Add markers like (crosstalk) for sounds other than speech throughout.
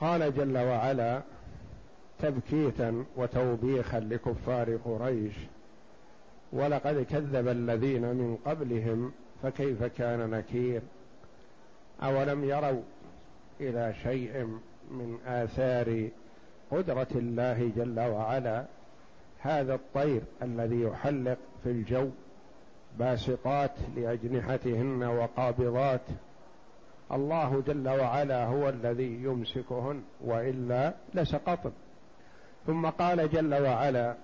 قال جل وعلا تبكيتا وتوبيخا لكفار قريش ولقد كذب الذين من قبلهم فكيف كان نكير؟ أولم يروا إلى شيء من آثار قدرة الله جل وعلا؟ هذا الطير الذي يحلق في الجو باسطات لأجنحتهن وقابضات الله جل وعلا هو الذي يمسكهن وإلا لسقطن ثم قال جل وعلا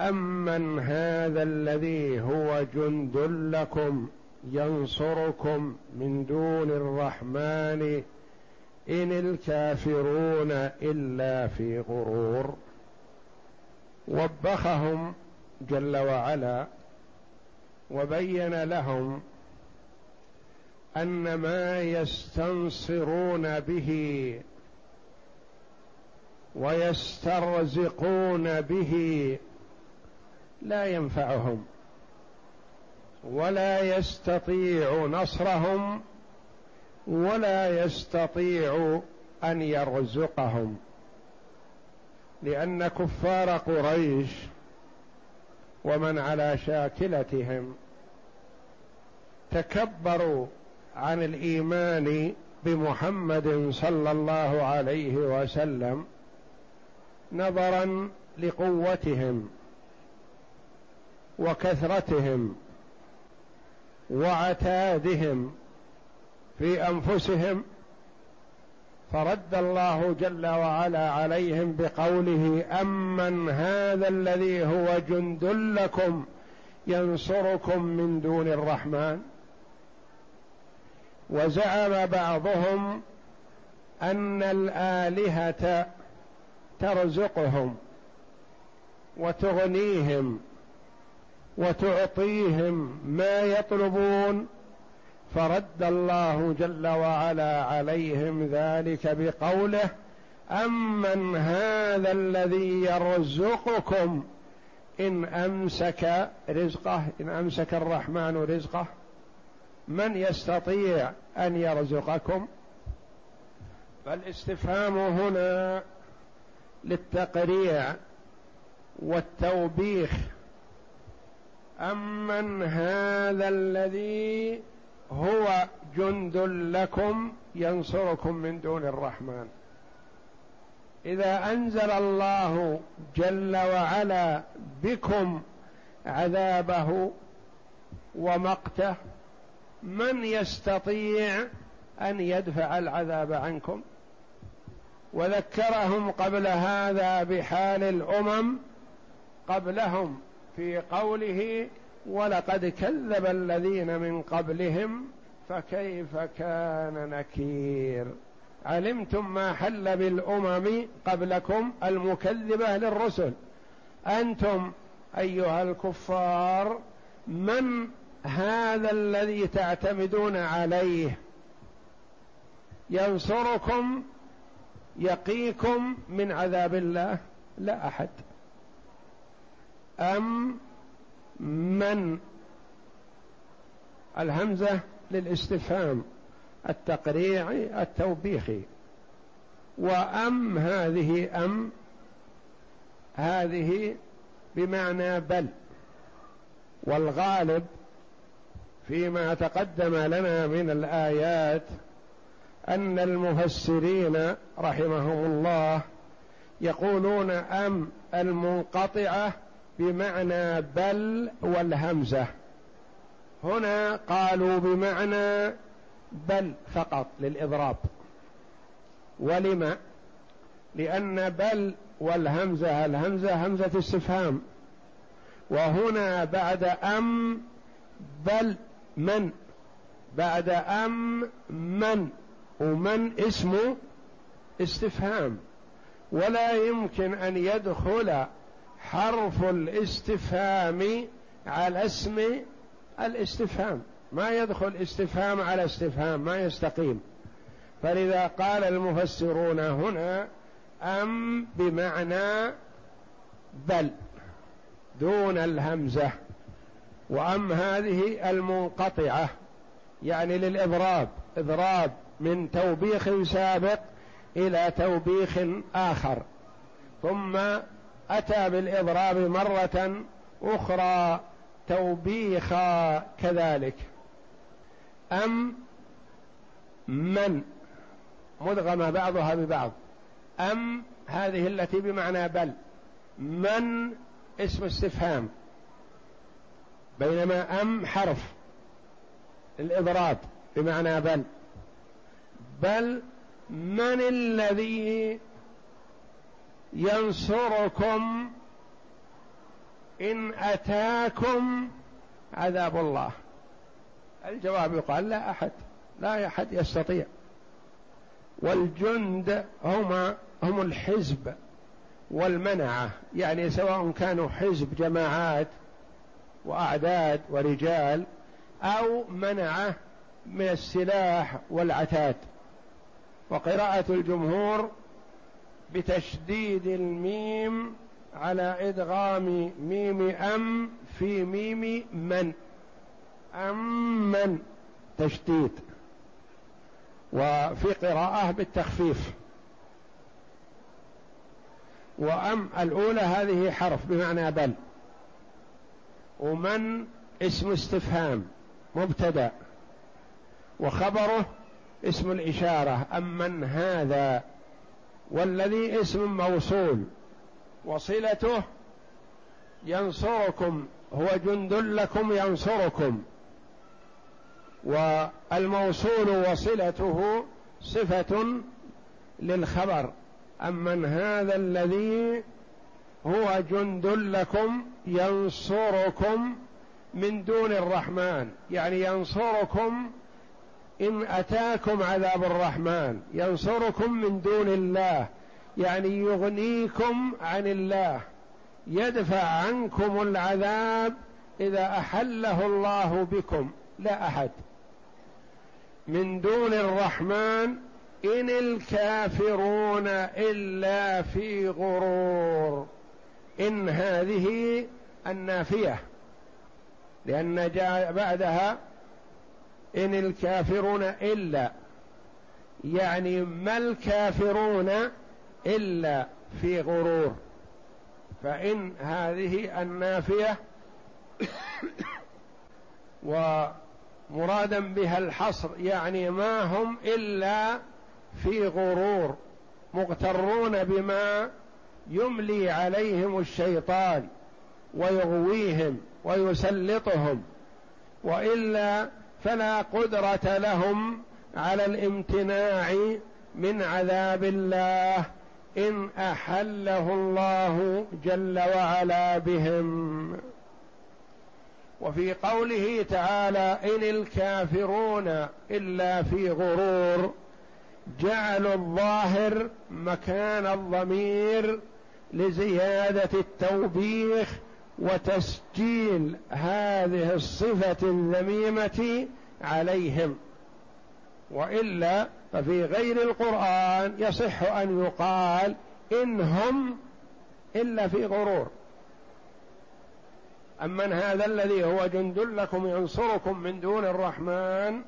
امن هذا الذي هو جند لكم ينصركم من دون الرحمن ان الكافرون الا في غرور. وبخهم جل وعلا وبين لهم أن ما يستنصرون به ويسترزقون به لا ينفعهم ولا يستطيع نصرهم ولا يستطيع أن يرزقهم لأن كفار قريش ومن على شاكلتهم تكبروا عن الإيمان بمحمد صلى الله عليه وسلم نظرا لقوتهم وكثرتهم وعتادهم في أنفسهم فرد الله جل وعلا عليهم بقوله أمن هذا الذي هو جند لكم ينصركم من دون الرحمن. وزعم بعضهم أن الآلهة ترزقهم وتغنيهم وتعطيهم ما يطلبون فرد الله جل وعلا عليهم ذلك بقوله امن هذا الذي يرزقكم ان امسك رزقه ان امسك الرحمن رزقه من يستطيع أن يرزقكم؟ فالاستفهام هنا للتقريع والتوبيخ. أمن هذا الذي هو جند لكم ينصركم من دون الرحمن. إذا أنزل الله جل وعلا بكم عذابه ومقته من يستطيع أن يدفع العذاب عنكم؟ وذكرهم قبل هذا بحال الأمم قبلهم في قوله ولقد كذب الذين من قبلهم فكيف كان نكير؟ علمتم ما حل بالأمم قبلكم المكذبة للرسل؟ أنتم أيها الكفار من هذا الذي تعتمدون عليه ينصركم يقيكم من عذاب الله؟ لا أحد. أم من؟ الهمزة للاستفهام التقريعي التوبيخي. وأم هذه أم؟ هذه بمعنى بل. والغالب فيما تقدم لنا من الآيات أن المفسرين رحمهم الله يقولون أم المنقطعة بمعنى بل والهمزة. هنا قالوا بمعنى بل فقط للإضراب. ولم؟ لأن بل والهمزة الهمزة همزة استفهام. وهنا بعد أم بل من بعد أم من ومن اسمه استفهام. ولا يمكن أن يدخل حرف الاستفهام على اسم الاستفهام. ما يدخل استفهام على استفهام ما يستقيم. فلذا قال المفسرون هنا أم بمعنى بل دون الهمزة. وأم هذه المنقطعة يعني للإضراب إضراب من توبيخ سابق إلى توبيخ آخر. ثم أتى بالإضراب مرة أخرى توبيخا كذلك. أم من؟ مدغم بعضها ببعض. أم هذه التي بمعنى بل. من اسم استفهام. بينما أم حرف. الإضراب بمعنى بل. بل من الذي ينصركم إن أتاكم عذاب الله؟ الجواب يقال لا أحد لا أحد يستطيع. والجند هما هم الحزب والمنعة يعني سواء كانوا حزب جماعات وأعداد ورجال أو منعه من السلاح والعتاد. وقراءة الجمهور بتشديد الميم على إدغام ميم أم في ميم من. أم من. تشديد. وفي قراءة بالتخفيف. وأم الأولى هذه حرف بمعنى بل. ومن اسم استفهام مبتدأ. وخبره اسم الإشارة أم هذا والذي اسم موصول. وصلته ينصركم هو جند لكم ينصركم. والموصول وصلته صفة للخبر أمن هذا الذي هو جند لكم ينصركم من دون الرحمن. يعني ينصركم إن أتاكم عذاب الرحمن. ينصركم من دون الله. يعني يغنيكم عن الله. يدفع عنكم العذاب إذا أحله الله بكم. لا أحد. من دون الرحمن. إن الكافرون إلا في غرور. إن هذه النافية لأن جاء بعدها إن الكافرون إلا يعني ما الكافرون إلا في غرور. فإن هذه النافية (coughs) ومرادا بها الحصر يعني ما هم إلا في غرور مغترون بما يملي عليهم الشيطان ويغويهم ويسلطهم وإلا فلا قدرة لهم على الامتناع من عذاب الله إن أحله الله جل وعلا بهم. وفي قوله تعالى إن الكافرون إلا في غرور جعلوا الظاهر مكان الضمير لزيادة التوبيخ وتسجيل هذه الصفة الذميمة عليهم. وإلا ففي غير القرآن يصح أن يقال إن هم إلا في غرور. امن هذا الذي هو جند لكم ينصركم من دون الرحمن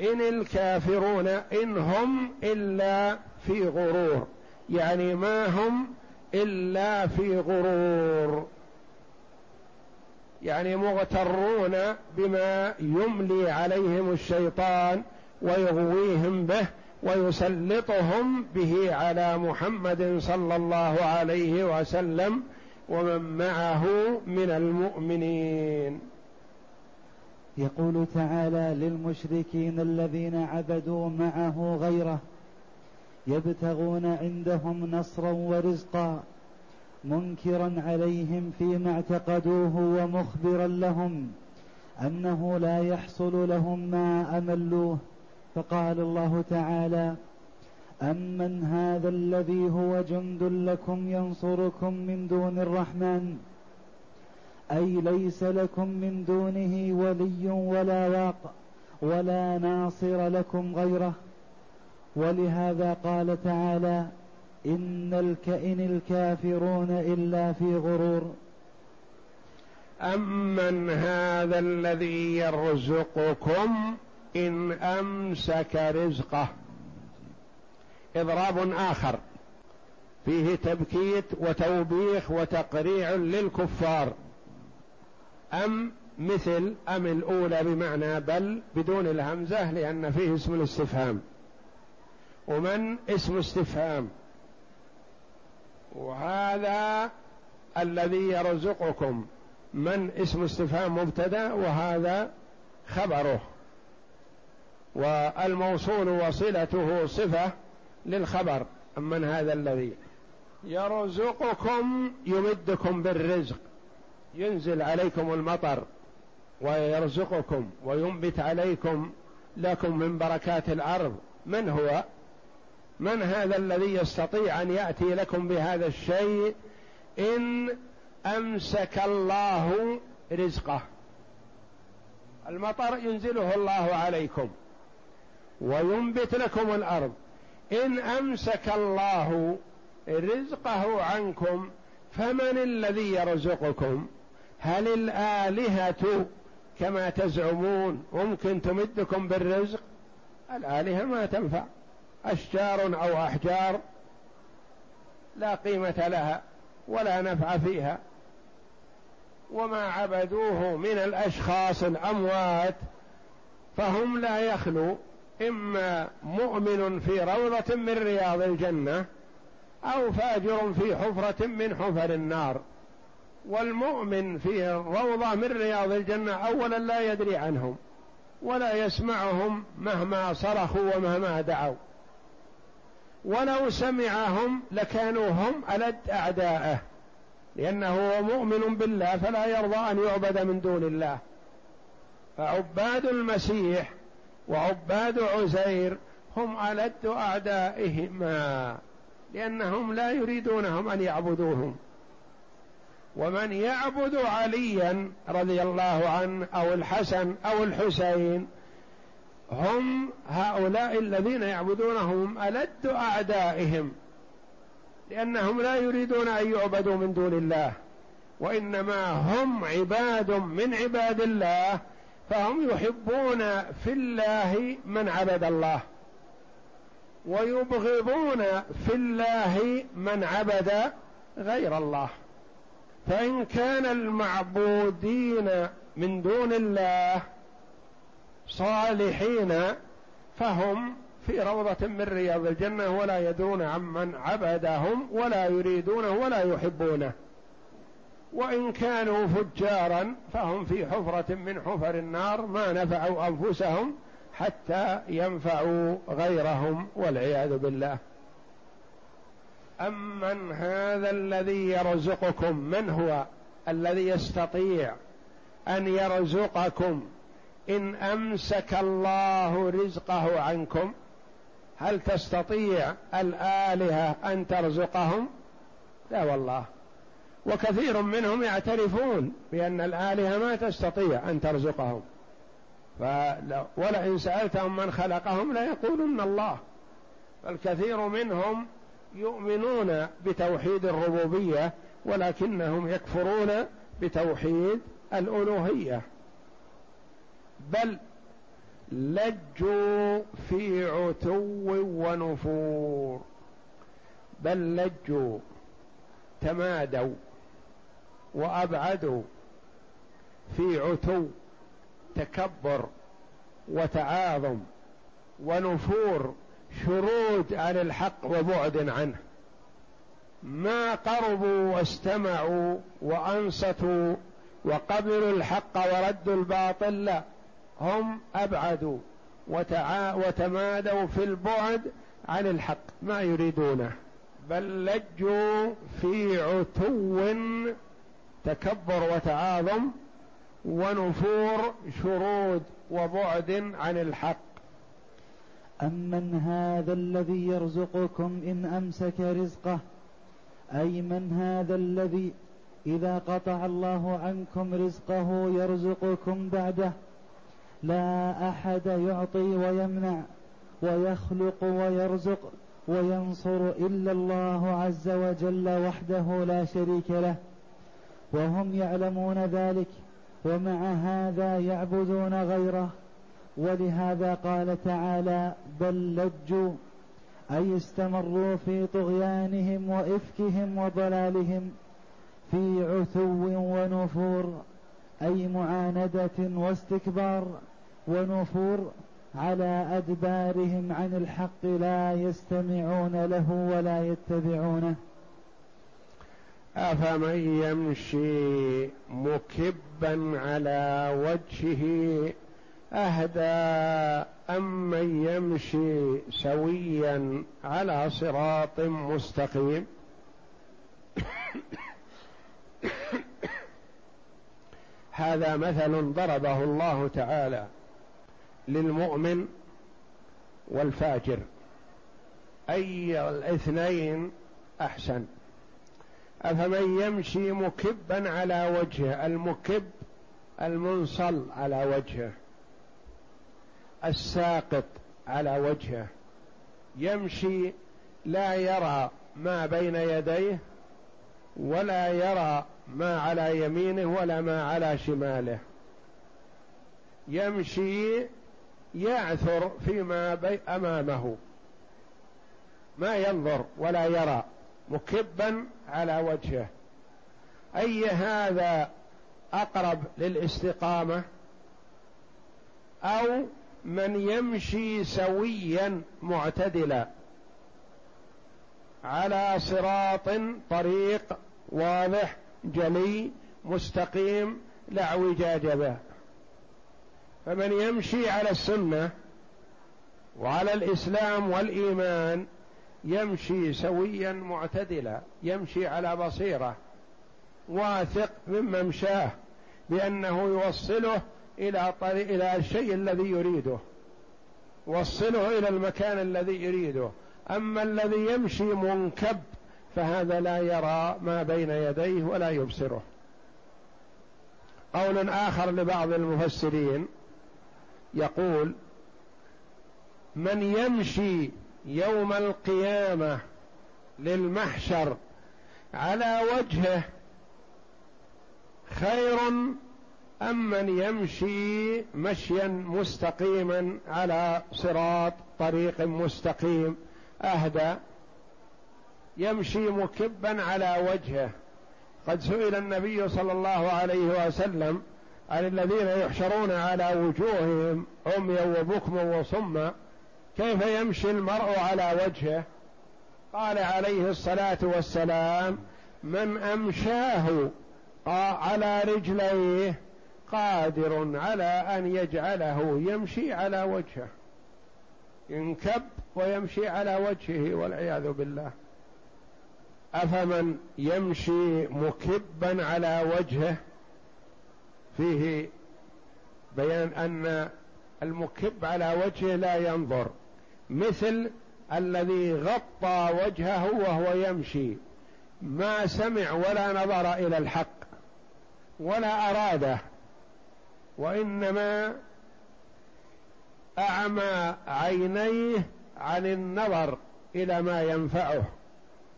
إن الكافرون إن هم إلا في غرور. يعني ما هم إلا في غرور. يعني مغترون بما يملي عليهم الشيطان ويغويهم به ويسلطهم به على محمد صلى الله عليه وسلم ومن معه من المؤمنين. يقول تعالى للمشركين الذين عبدوا معه غيره يبتغون عندهم نصرا ورزقا منكرا عليهم فيما اعتقدوه ومخبرا لهم أنه لا يحصل لهم ما أملوه. فقال الله تعالى أمن هذا الذي هو جند لكم ينصركم من دون الرحمن أي ليس لكم من دونه ولي ولا واق ولا ناصر لكم غيره. ولهذا قال تعالى إن الكائن الكافرون إلا في غرور. أمن هذا الذي يرزقكم إن أمسك رزقه. إضراب آخر. فيه تبكيت وتوبيخ وتقريع للكفار. أم مثل أم الأولى بمعنى بل بدون الهمزة لأن فيه اسم الاستفهام. ومن اسم استفهام وهذا الذي يرزقكم من اسم استفهام مبتدا وهذا خبره والموصول وصلته صفة للخبر من هذا الذي يرزقكم يمدكم بالرزق ينزل عليكم المطر ويرزقكم وينبت عليكم لكم من بركات الأرض من هو؟ من هذا الذي يستطيع أن يأتي لكم بهذا الشيء؟ إن أمسك الله رزقه. المطر ينزله الله عليكم وينبت لكم الأرض. إن أمسك الله رزقه عنكم فمن الذي يرزقكم؟ هل الآلهة كما تزعمون ممكن تمدكم بالرزق؟ الآلهة ما تنفع. أشجار أو أحجار لا قيمة لها ولا نفع فيها وما عبدوه من الأشخاص الأموات فهم لا يخلو. إما مؤمن في روضة من رياض الجنة أو فاجر في حفرة من حفر النار. والمؤمن في روضة من رياض الجنة اولا لا يدري عنهم ولا يسمعهم مهما صرخوا ومهما دعوا. ولو سمعهم لكانوا هم ألد أعداءه لأنه هو مؤمن بالله فلا يرضى أن يعبد من دون الله. فعباد المسيح وعباد عزير هم ألد أعدائهما لأنهم لا يريدونهم أن يعبدوهم. ومن يعبد عليا رضي الله عنه أو الحسن أو الحسين هم هؤلاء الذين يعبدونهم ألد أعدائهم لأنهم لا يريدون أن يعبدوا من دون الله وإنما هم عباد من عباد الله فهم يحبون في الله من عبد الله ويبغضون في الله من عبد غير الله. فإن كان المعبودين من دون الله صالحين فهم في روضة من رياض الجنة ولا يدرون عمن عبدهم ولا يريدونه ولا يحبونه. وإن كانوا فجارا فهم في حفرة من حفر النار ما نفعوا أنفسهم حتى ينفعوا غيرهم والعياذ بالله. أمن هذا الذي يرزقكم من هو الذي يستطيع أن يرزقكم إن أمسك الله رزقه عنكم هل تستطيع الآلهة أن ترزقهم؟ لا والله. وكثير منهم يعترفون بأن الآلهة ما تستطيع أن ترزقهم. ولئن سألتهم من خلقهم ليقولن الله. فالكثير منهم يؤمنون بتوحيد الربوبية ولكنهم يكفرون بتوحيد الألوهية. بل لجوا في عتو ونفور. بل لجوا تمادوا وأبعدوا في عتو تكبر وتعاظم ونفور شرود عن الحق وبعد عنه. ما قربوا واستمعوا وأنصتوا وقبلوا الحق وردوا الباطل لا. هم أبعدوا وتعا وتمادوا في البعد عن الحق ما يريدونه. بل لجوا في عتو تكبر وتعاظم ونفور شرود وبعد عن الحق. أمن هذا الذي يرزقكم إن أمسك رزقه أي من هذا الذي إذا قطع الله عنكم رزقه يرزقكم بعده؟ لا أحد يعطي ويمنع ويخلق ويرزق وينصر إلا الله عز وجل وحده لا شريك له. وهم يعلمون ذلك ومع هذا يعبدون غيره. ولهذا قال تعالى بل لجوا أي استمروا في طغيانهم وإفكهم وضلالهم في عتو ونفور أي معاندة واستكبار. ونفور على أدبارهم عن الحق لا يستمعون له ولا يتبعونه. أفمن يمشي مكبا على وجهه أهدى أم من يمشي سويا على صراط مستقيم. هذا مثل ضربه الله تعالى. للمؤمن والفاجر. أي الاثنين أحسن. أفمن يمشي مكبا على وجهه المكب المنصل على وجهه الساقط على وجهه يمشي لا يرى ما بين يديه ولا يرى ما على يمينه ولا ما على شماله. يمشي يعثر فيما أمامه. ما ينظر ولا يرى مكبا على وجهه. أي هذا أقرب للاستقامة؟ أو من يمشي سويا معتدلا على صراط طريق واضح جلي مستقيم لا اعوجاج به. فمن يمشي على السنة وعلى الإسلام والإيمان يمشي سويا معتدلا يمشي على بصيرة واثق من ممشاه بأنه يوصله إلى طريق إلى الشيء الذي يريده يوصله إلى المكان الذي يريده. أما الذي يمشي منكب فهذا لا يرى ما بين يديه ولا يبصره. قول اخر لبعض المفسرين يقول من يمشي يوم القيامة للمحشر على وجهه خير أم من يمشي مشيا مستقيما على صراط طريق مستقيم؟ أهدى. يمشي مكبا على وجهه. قد سئل النبي صلى الله عليه وسلم عن الذين يحشرون على وجوههم عميا وبكما وصما كيف يمشي المرء على وجهه؟ قال عليه الصلاة والسلام من أمشاه على رجليه قادر على أن يجعله يمشي على وجهه ينكب ويمشي على وجهه والعياذ بالله. أفمن يمشي مكبا على وجهه؟ فيه بيان أن المكب على وجهه لا ينظر مثل الذي غطى وجهه وهو يمشي ما سمع ولا نظر إلى الحق ولا أراده وإنما أعمى عينيه عن النظر إلى ما ينفعه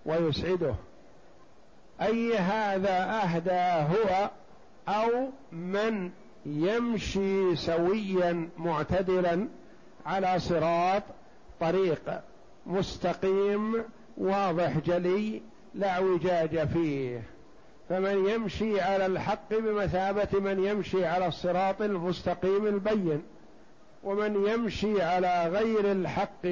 ويسعده. أي هذا أهدى هو أو من يمشي سويا معتدلا على صراط طريق مستقيم واضح جلي لا اعوجاج فيه. فمن يمشي على الحق بمثابة من يمشي على الصراط المستقيم البين ومن يمشي على غير الحق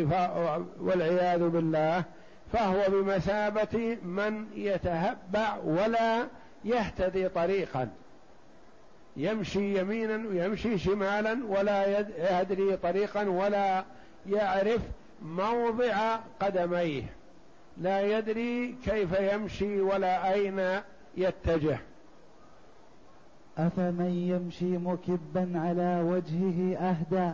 والعياذ بالله فهو بمثابة من يتهبع ولا يهتدي طريقا. يمشي يمينا ويمشي شمالا ولا يدري طريقا ولا يعرف موضع قدميه. لا يدري كيف يمشي ولا أين يتجه. أفمن يمشي مكبا على وجهه أهدى؟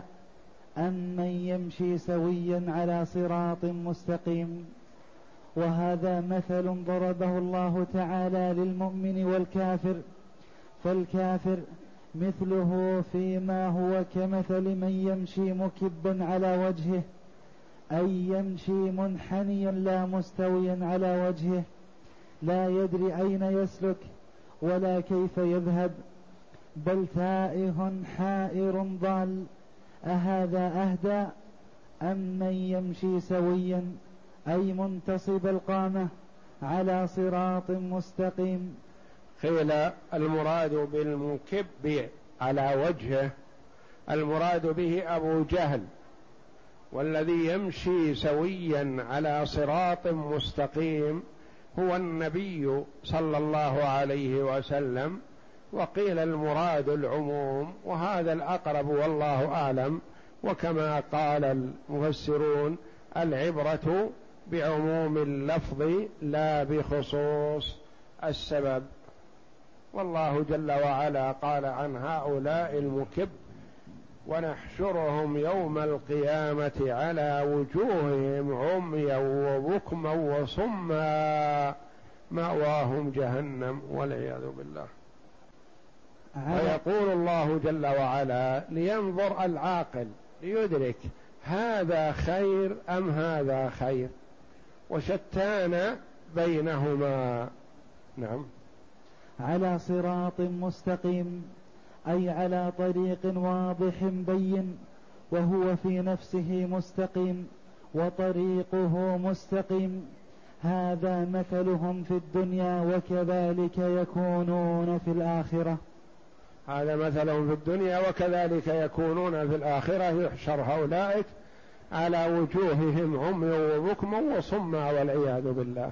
أم من يمشي سويا على صراط مستقيم؟ وهذا مثل ضربه الله تعالى للمؤمن والكافر. فالكافر مثله فيما هو كمثل من يمشي مكبا على وجهه أي يمشي منحنيا لا مستويا على وجهه لا يدري أين يسلك ولا كيف يذهب بل تائه حائر ضال أهذا أهدى أم من يمشي سويا أي منتصب القامة على صراط مستقيم. قيل المراد بالمكب على وجهه المراد به أبو جهل والذي يمشي سويا على صراط مستقيم هو النبي صلى الله عليه وسلم وقيل المراد العموم وهذا الأقرب والله أعلم وكما قال المفسرون العبرة بعموم اللفظ لا بخصوص السبب. والله جل وعلا قال عن هؤلاء المكب ونحشرهم يوم القيامة على وجوههم عميا وبكما وصما مأواهم جهنم والعياذ بالله. ويقول الله جل وعلا لينظر العاقل ليدرك هذا خير أم هذا خير. وشتان بينهما. نعم. على صراط مستقيم أي على طريق واضح بين وهو في نفسه مستقيم وطريقه مستقيم. هذا مثلهم في الدنيا وكذلك يكونون في الآخرة. هذا مثلهم في الدنيا وكذلك يكونون في الآخرة. يحشر هؤلاء على وجوههم عمي وبكما وصما والعياذ بالله.